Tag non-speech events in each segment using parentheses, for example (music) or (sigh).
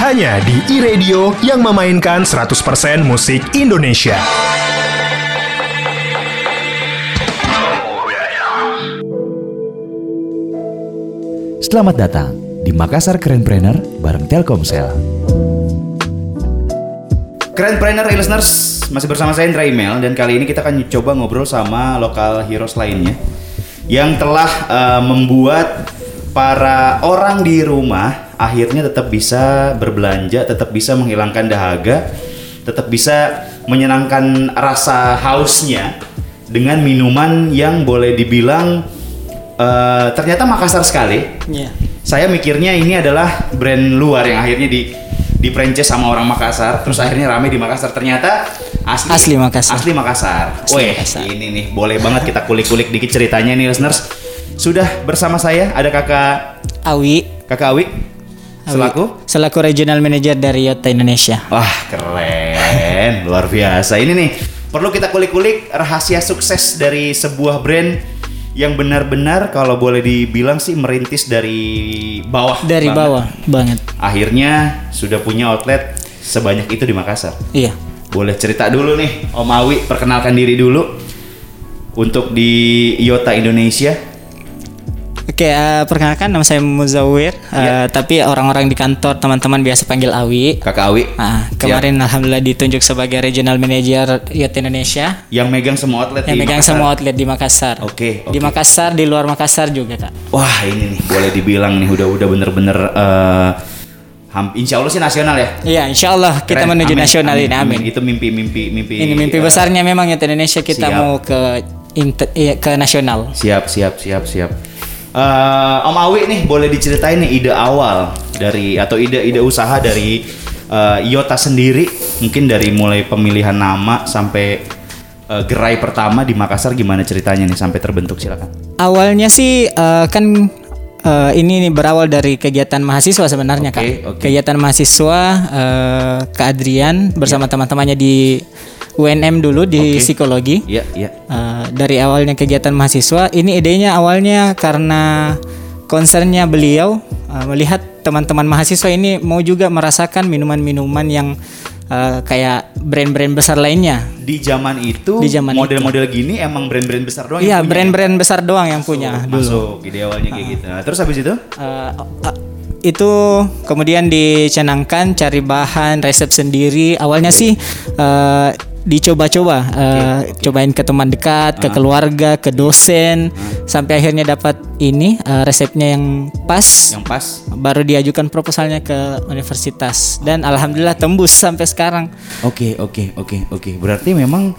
Hanya di iRadio yang memainkan 100% musik Indonesia. Selamat datang di Makassar Keren Trainer bareng Telkomsel. Keren Trainer listeners, masih bersama saya Indra Email dan kali ini kita akan coba ngobrol sama lokal heroes lainnya yang telah uh, membuat para orang di rumah akhirnya tetap bisa berbelanja, tetap bisa menghilangkan dahaga, tetap bisa menyenangkan rasa hausnya dengan minuman yang boleh dibilang uh, ternyata Makassar sekali. Iya. Saya mikirnya ini adalah brand luar yang akhirnya di di franchise sama orang Makassar, terus akhirnya rame di Makassar. Ternyata asli Asli Makassar. Asli Makassar. Asli Weh, Makassar. ini nih boleh banget kita kulik-kulik dikit ceritanya nih listeners. Sudah bersama saya ada Kakak Awi. Kakak Awi Awi. selaku Selaku Regional Manager dari Yota Indonesia. Wah keren, (laughs) luar biasa. Ini nih perlu kita kulik-kulik rahasia sukses dari sebuah brand yang benar-benar kalau boleh dibilang sih merintis dari bawah. Dari banget. bawah banget. Akhirnya sudah punya outlet sebanyak itu di Makassar. Iya. Boleh cerita dulu nih, Om Awi perkenalkan diri dulu untuk di Iota Indonesia. Oke, eh, perkenalkan nama saya Muzawir, eh, Iya. tapi orang-orang di kantor teman-teman biasa panggil Awi. Kakak Awi. Siap. kemarin alhamdulillah ditunjuk sebagai Regional Manager Yota Indonesia yang megang semua outlet yang di megang Makassar. semua outlet di Makassar. Oke, Di oke. Makassar, di luar Makassar juga, Kak. Wah ini nih boleh dibilang nih udah udah bener-bener ham- Insya Allah sih nasional ya. Iya, insya Allah kita Keren. menuju Amin, nasional ini. Amin. Itu mimpi-mimpi mimpi. Ini mimpi eh, besarnya memang Yota Indonesia kita siap. mau ke inter- iya, ke nasional. Siap siap siap siap. Eh, Om Awi nih boleh diceritain nih ide awal dari atau ide-ide usaha dari eh, Iota sendiri mungkin dari mulai pemilihan nama sampai eh, gerai pertama di Makassar gimana ceritanya nih sampai terbentuk silakan. Awalnya sih eh, kan eh, ini berawal dari kegiatan mahasiswa sebenarnya Oke, kak. oke. Kegiatan mahasiswa eh, ke Adrian bersama teman-temannya di UNM dulu di Oke. psikologi. Iya iya. Eh, dari awalnya kegiatan mahasiswa, ini idenya awalnya karena concernnya beliau eh, melihat teman-teman mahasiswa ini mau juga merasakan minuman-minuman yang eh, kayak brand-brand besar lainnya. Di zaman itu Di zaman model-model gini emang brand-brand besar doang Iya, yang punya ya? brand-brand besar doang yang punya dulu. Masuk ide awalnya kayak gitu. Nah, terus habis itu? Eh, eh, itu kemudian dicenangkan cari bahan resep sendiri awalnya sih eh, dicoba-coba eh, cobain ke teman dekat ke keluarga ke dosen sampai akhirnya dapat ini eh, resepnya yang pas. Yang pas. baru diajukan proposalnya ke universitas. Dan alhamdulillah tembus sampai sekarang. Oke, oke, oke, oke. Berarti memang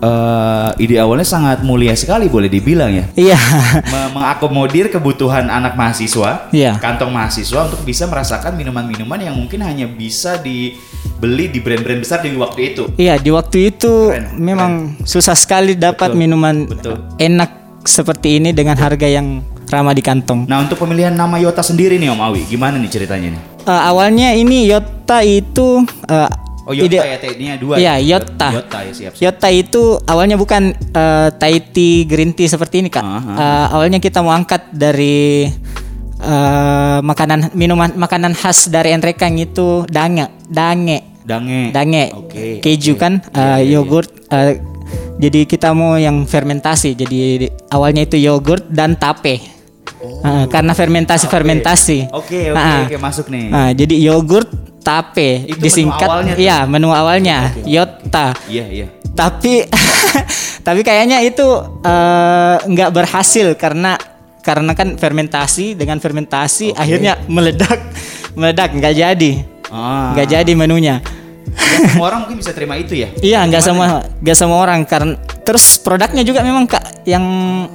eh, ide awalnya sangat mulia sekali boleh dibilang ya. iya Me- mengakomodir kebutuhan anak mahasiswa, Iya. kantong mahasiswa untuk bisa merasakan minuman-minuman yang mungkin hanya bisa dibeli di brand-brand besar di waktu itu. iya di waktu itu Keren, memang susah sekali dapat Betul, minuman betul. enak seperti ini dengan harga yang ramah di kantong Nah, untuk pemilihan nama Yota sendiri nih Om Awi, gimana nih ceritanya nih? Eh, awalnya ini Yota itu eh, Oh, Yota ya, T-nya dua. Iya, ya? Yota. Yota ya, siap. siap. Yota itu awalnya bukan eh, Thai tea green tea seperti ini kak. Aha. Eh, awalnya kita mau angkat dari eh, makanan minuman makanan khas dari Enrekang itu dange, dange, Dange. dange, Oke. keju oke. kan, Iya, eh, yogurt. eh, jadi kita mau yang fermentasi. Jadi awalnya itu yogurt dan tape. Eh, karena fermentasi fermentasi. Oh, Oke, oke, Ah, oke, masuk nih. Nah, jadi yogurt tape Itu menu disingkat awalnya tuh? iya menu awalnya Yota Iya, iya. tapi (laughs) tapi kayaknya itu eh, nggak berhasil karena karena kan fermentasi dengan fermentasi akhirnya meledak meledak nggak jadi Ah. nggak jadi menunya Nggak semua orang (laughs) mungkin bisa terima itu ya. iya nggak semua nggak semua orang karena terus produknya juga memang kak yang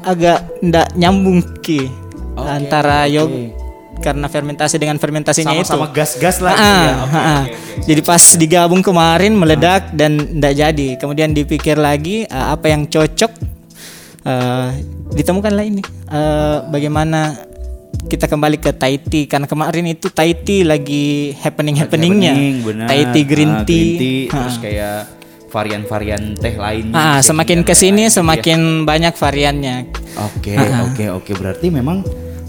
agak ndak nyambung ki Oke, antara oke. yog karena fermentasi dengan fermentasinya itu Sama-sama gas-gas lah. Ah, ya. ah, Oke, ah. oke. Jadi pas digabung kemarin meledak dan tidak jadi. Kemudian dipikir lagi eh, apa yang cocok. eh, ditemukanlah ini Eh, bagaimana kita kembali ke Thai tea karena kemarin itu Thai tea lagi happening happeningnya. Happening, benar. Thai tea green Ah, tea. terus kayak varian-varian teh lainnya. Ah, semakin ke sini lain gitu ya. semakin banyak variannya. Oke, ah. oke, oke. Berarti memang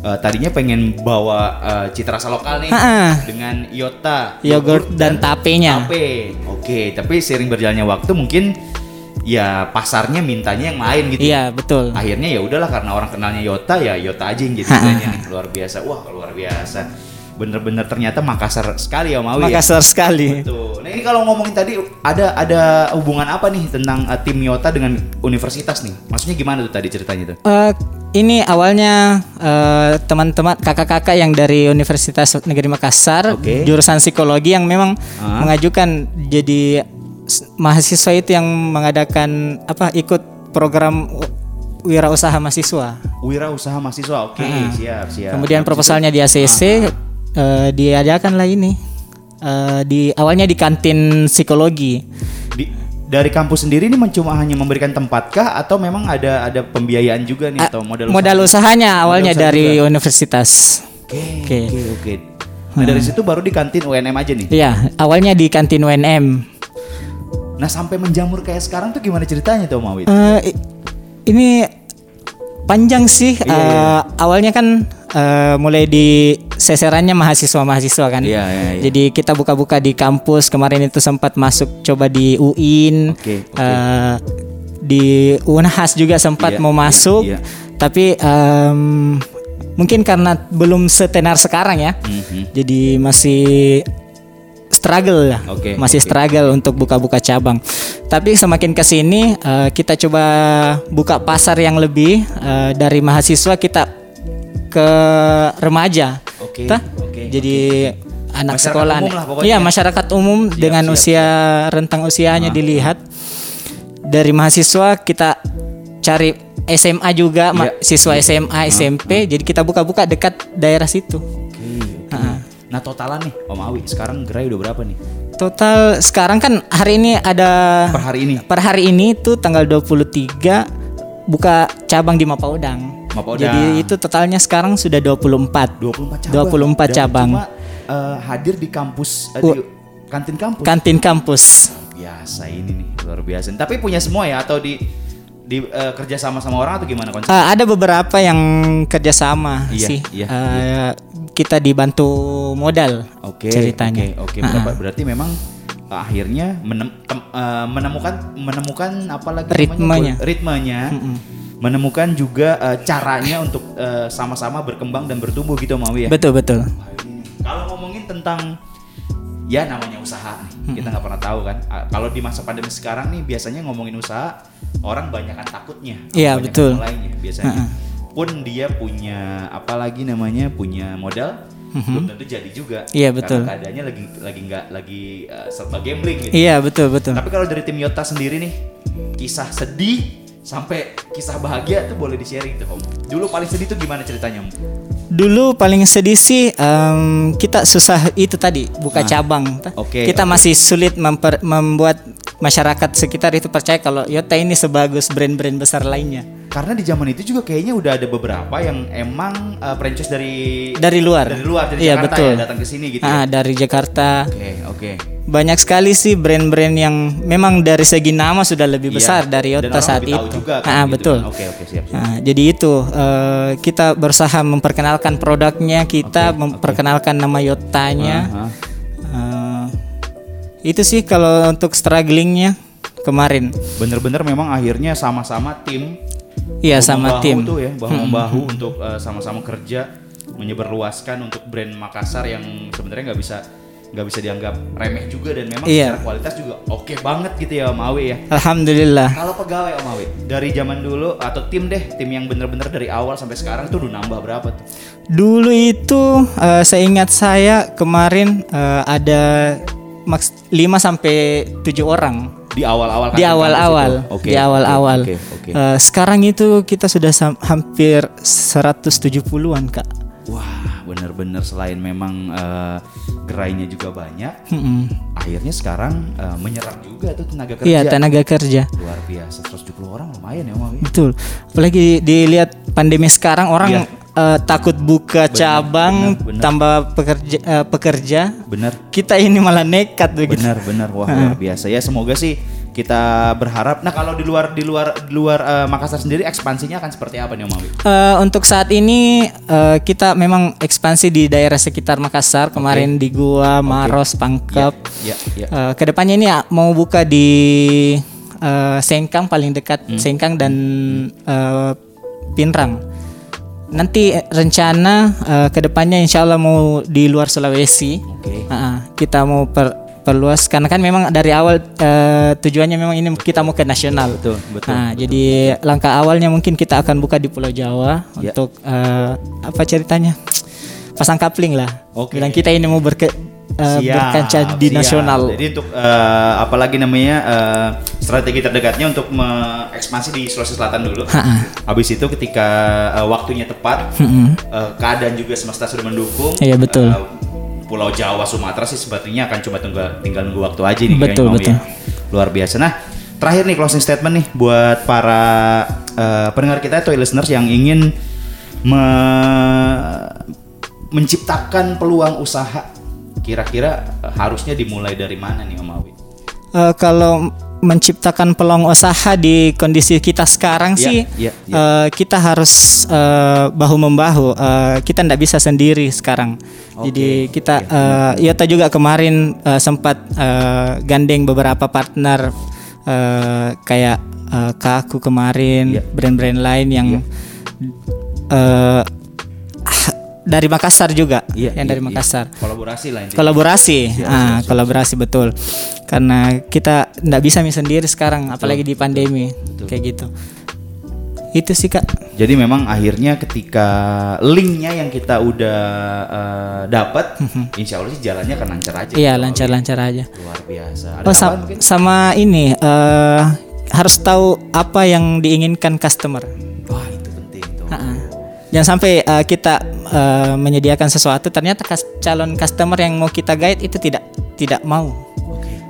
eh, tadinya pengen bawa eh, cita rasa lokal nih Ha-ha. dengan Yota, Yogurt dan tapenya. tape. Oke, tapi sering berjalannya waktu mungkin ya pasarnya mintanya yang lain gitu. Iya betul. Akhirnya ya udahlah karena orang kenalnya Yota ya Yota aja yang jadi nih luar biasa. Wah luar biasa. Bener-bener ternyata Makassar sekali ya Mawi. ya? Makassar sekali. Betul. Nah ini kalau ngomongin tadi ada ada hubungan apa nih tentang uh, tim Yota dengan universitas nih? Maksudnya gimana tuh tadi ceritanya tuh? Eh, ini awalnya eh, teman-teman kakak-kakak yang dari Universitas Negeri Makassar Oke. jurusan psikologi yang memang Ah. mengajukan jadi mahasiswa itu yang mengadakan apa ikut program wirausaha mahasiswa. Wirausaha mahasiswa. Oke, siap, siap. Kemudian proposalnya di ACC eh, diadakan lah ini. Eh, di awalnya di kantin psikologi. Dari kampus sendiri ini cuma hanya memberikan tempat kah atau memang ada ada pembiayaan juga nih atau modal usaha? Modal usahanya awalnya usaha dari universitas. Oke, Oke. oke, oke. Nah, dari situ baru di kantin UNM aja nih. Iya, awalnya di kantin UNM. Nah, sampai menjamur kayak sekarang tuh gimana ceritanya tuh Mawit? Eh, i- ini panjang sih. Iya, Eh, Awalnya kan eh, mulai di seserannya mahasiswa-mahasiswa kan. Iya, iya, iya. Jadi kita buka-buka di kampus. Kemarin itu sempat masuk coba di UIN. Oke, oke. eh, di Unhas juga sempat Iya, mau iya, masuk. iya. Tapi em, mungkin karena belum setenar sekarang ya. Mhm. Jadi masih struggle lah, Oke, masih oke. struggle untuk buka-buka cabang. Tapi semakin ke sini eh, kita coba buka pasar yang lebih eh, dari mahasiswa kita ke remaja. Oke, Tah? oke, Jadi anak Masyarakat sekolah. Iya, masyarakat umum dengan siap, usia rentang usianya dilihat. Dari mahasiswa kita cari SMA juga, Iya. siswa SMA, SMP. Jadi kita buka-buka dekat daerah situ. Oke, oke. Nah, totalan nih Om Awi, sekarang gerai udah berapa nih? Total sekarang kan hari ini ada Per hari ini? per hari ini tuh tanggal 23 buka cabang di Mapaudang. Mapaudang. Jadi itu totalnya sekarang sudah 24. 24 cabang. 24 Dan cabang. Cuma eh, hadir di kampus eh, di kantin kampus. Kantin kampus. biasa ini nih, luar biasa. Tapi punya semua ya atau di di eh, kerja sama sama orang atau gimana konsep? Eh, ada beberapa yang kerjasama Iya, sih. iya, Eh, Kita dibantu modal Oke, ceritanya. Oke, oke. Ah, Berapa- berarti memang akhirnya menem- tem- eh, menemukan menemukan apa lagi namanya? Ritmenya. ritmenya. Menemukan juga eh, caranya untuk eh, sama-sama berkembang dan bertumbuh gitu mau ya. Betul betul. Kalau ngomongin tentang ya namanya usaha nih, kita nggak pernah tahu kan. Kalau di masa pandemi sekarang nih biasanya ngomongin usaha orang banyak kan takutnya. Iya, betul. mulainya biasanya. Pun dia punya apa lagi namanya punya modal belum tentu jadi juga. Iya, betul. Karena keadaannya lagi lagi nggak lagi eh, serba gambling gitu. Iya betul betul. Tapi kalau dari tim Yota sendiri nih, kisah sedih sampai kisah bahagia tuh boleh di-sharing tuh, Om. Dulu paling sedih tuh gimana ceritanya, Om? Dulu paling sedih sih em, kita susah itu tadi buka cabang. Ah. Oke, kita oke. masih sulit memper- membuat masyarakat sekitar itu percaya kalau Yota ini sebagus brand-brand besar lainnya Karena di zaman itu juga kayaknya udah ada beberapa yang emang uh, franchise dari dari luar. dari luar dari iya Jakarta betul. ya datang ke sini gitu. Ah, ya. dari Jakarta. Oke, oke. Banyak sekali sih brand-brand yang memang dari segi nama sudah lebih Iya. besar dari Dan Yota saat itu. juga kan, ah, gitu betul. kan. Oke, oke, siap, siap. Nah, jadi itu eh, kita berusaha memperkenalkan produknya, kita Oke, memperkenalkan nama Yotanya. Aha. Eh, itu sih kalau untuk strugglingnya kemarin. Bener-bener memang akhirnya sama-sama tim Iya sama tim. tuh ya, bahu membahu untuk uh, sama-sama kerja menyebarluaskan untuk brand Makassar yang sebenarnya nggak bisa nggak bisa dianggap remeh juga dan memang Iya. secara kualitas juga oke banget gitu ya Om Awi ya. Alhamdulillah. Kalau pegawai Om Awi dari zaman dulu atau tim deh, tim yang bener-bener dari awal sampai sekarang tuh udah nambah berapa tuh? Dulu itu eh, seingat saya kemarin eh, ada maks 5 sampai 7 orang Di awal-awal di kantin awal-awal? Oke, di awal-awal. Oke, oke. Eh, sekarang itu kita sudah hampir 170-an, Kak. Wah, bener-bener selain memang eh, gerainya juga banyak, Mm-mm. akhirnya sekarang eh, menyerap juga tuh tenaga kerja. Iya, tenaga kerja. Luar biasa, 170 orang lumayan ya Om Awi. Betul. Apalagi dilihat pandemi sekarang orang eh, takut buka cabang Iya. benar, benar. tambah pekerja eh, pekerja. Bener, Kita ini malah nekat begitu. bener, bener. Wah, luar biasa. Ya semoga sih kita berharap. Nah kalau di luar di luar di luar eh, Makassar sendiri ekspansinya akan seperti apa nih Om Awi? Eh, untuk saat ini eh, kita memang ekspansi di daerah sekitar Makassar kemarin di Gua, Maros, Pangkep. Ya, ya. Eh, ke depannya ini ah, mau buka di eh, Sengkang paling dekat Hmm. Sengkang dan eh, Pinrang. Nanti eh, rencana eh, ke depannya insya Allah mau di luar Sulawesi. Oke. Ah, ah, kita mau per- perluas karena kan memang dari awal eh, tujuannya memang ini kita mau ke nasional. Betul, betul, Nah, jadi langkah awalnya mungkin kita akan buka di Pulau Jawa Ya. untuk eh, apa ceritanya? Pasang kapling lah. Oke. Bilang kita ini mau berke, eh, berkancah di siap. nasional. Jadi untuk eh, apalagi namanya eh, strategi terdekatnya untuk mengekspansi di Sulawesi Selatan dulu. Habis itu ketika eh, waktunya tepat, eh, keadaan juga semesta sudah mendukung. Iya, betul. eh, Pulau Jawa, Sumatera sih sepertinya akan coba tunggu, tinggal nunggu waktu aja nih. Betul, betul. ya. Luar biasa. Nah, terakhir nih closing statement nih buat para eh, pendengar kita atau listeners yang ingin me- menciptakan peluang usaha kira-kira eh, harusnya dimulai dari mana nih Om Awi? Eh, kalau menciptakan peluang usaha di kondisi kita sekarang Iya, sih iya, iya. eh, kita harus eh, bahu membahu Eh, kita tidak bisa sendiri sekarang jadi kita eh, Yota juga kemarin eh, sempat eh, gandeng beberapa partner eh, kayak eh, Kaku kemarin Iya. brand-brand lain yang eh, dari Makassar juga Iya, yang iya, dari iya. Makassar Kolaborasi lah intinya. kolaborasi ah kolaborasi betul karena kita nggak bisa mi sendiri sekarang apalagi di pandemi kayak gitu itu sih kak Jadi memang akhirnya ketika linknya yang kita udah eh, dapat, insya Allah sih jalannya akan lancar aja. Mhm. iya lancar-lancar aja Luar biasa. Ada oh sa- mungkin? sama ini eh, harus tahu apa yang diinginkan customer Wah jangan sampai eh, kita eh, menyediakan sesuatu ternyata kas- calon customer yang mau kita guide itu tidak tidak mau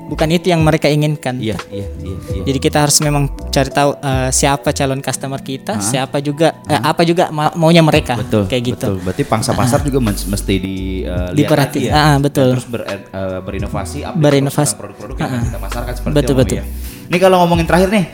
bukan itu yang mereka inginkan Iya iya iya. iya. Jadi kita harus memang cari tahu eh, siapa calon customer kita, siapa juga eh, apa juga ma- maunya mereka. Betul, kayak gitu. Betul. Berarti pangsa pasar juga men- mesti di lihat Diperhati- ya. ah, ah, betul. Dan terus ber- eh, berinovasi, Berinovasi. produk-produk yang akan kita pasarkan seperti Betul, betul. ya. Ini kalau ngomongin terakhir nih,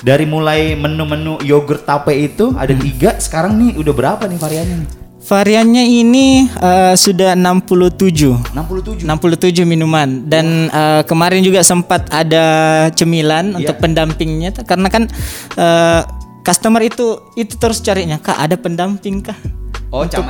dari mulai menu-menu yogurt tape itu ada Hmm. tiga, sekarang nih udah berapa nih variannya? nih? Variannya ini eh, sudah 67. 67. 67 minuman dan eh, kemarin juga sempat ada cemilan untuk Iya. pendampingnya karena kan eh, customer itu itu terus carinya kak ada pendamping kah Oh, cak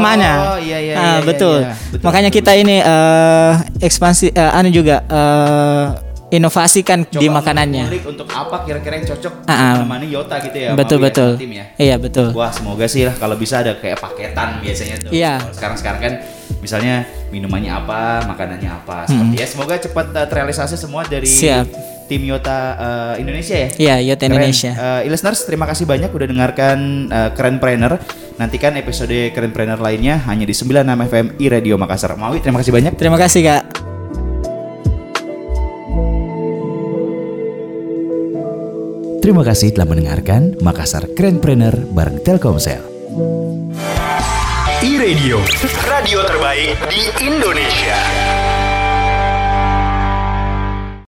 mana Oh, iya, iya, Ah, iya, betul. iya. Betul, makanya betul, kita ini eh, ekspansi eh, anu juga eh, inovasikan di makanannya untuk apa kira-kira yang cocok Ah, ah. menemani Yota gitu ya. betul betul tim ya. iya betul Wah semoga sih lah kalau bisa ada kayak paketan biasanya tuh. Iya. Sekarang sekarang kan misalnya minumannya apa, makanannya apa, seperti ya. Semoga cepat uh, terrealisasi semua dari Hmm. Siap. tim Yota uh, Indonesia ya. Iya, Yota Keren. Indonesia. Uh, listeners, terima kasih banyak udah dengarkan uh, Keren Trainer. Nantikan episode Keren Trainer lainnya hanya di 96 FM i Radio Makassar. Mawi, terima kasih banyak. terima kasih kak Terima kasih telah mendengarkan Makassar Krenpreneur bareng Telkomsel. E-Radio, radio terbaik di Indonesia.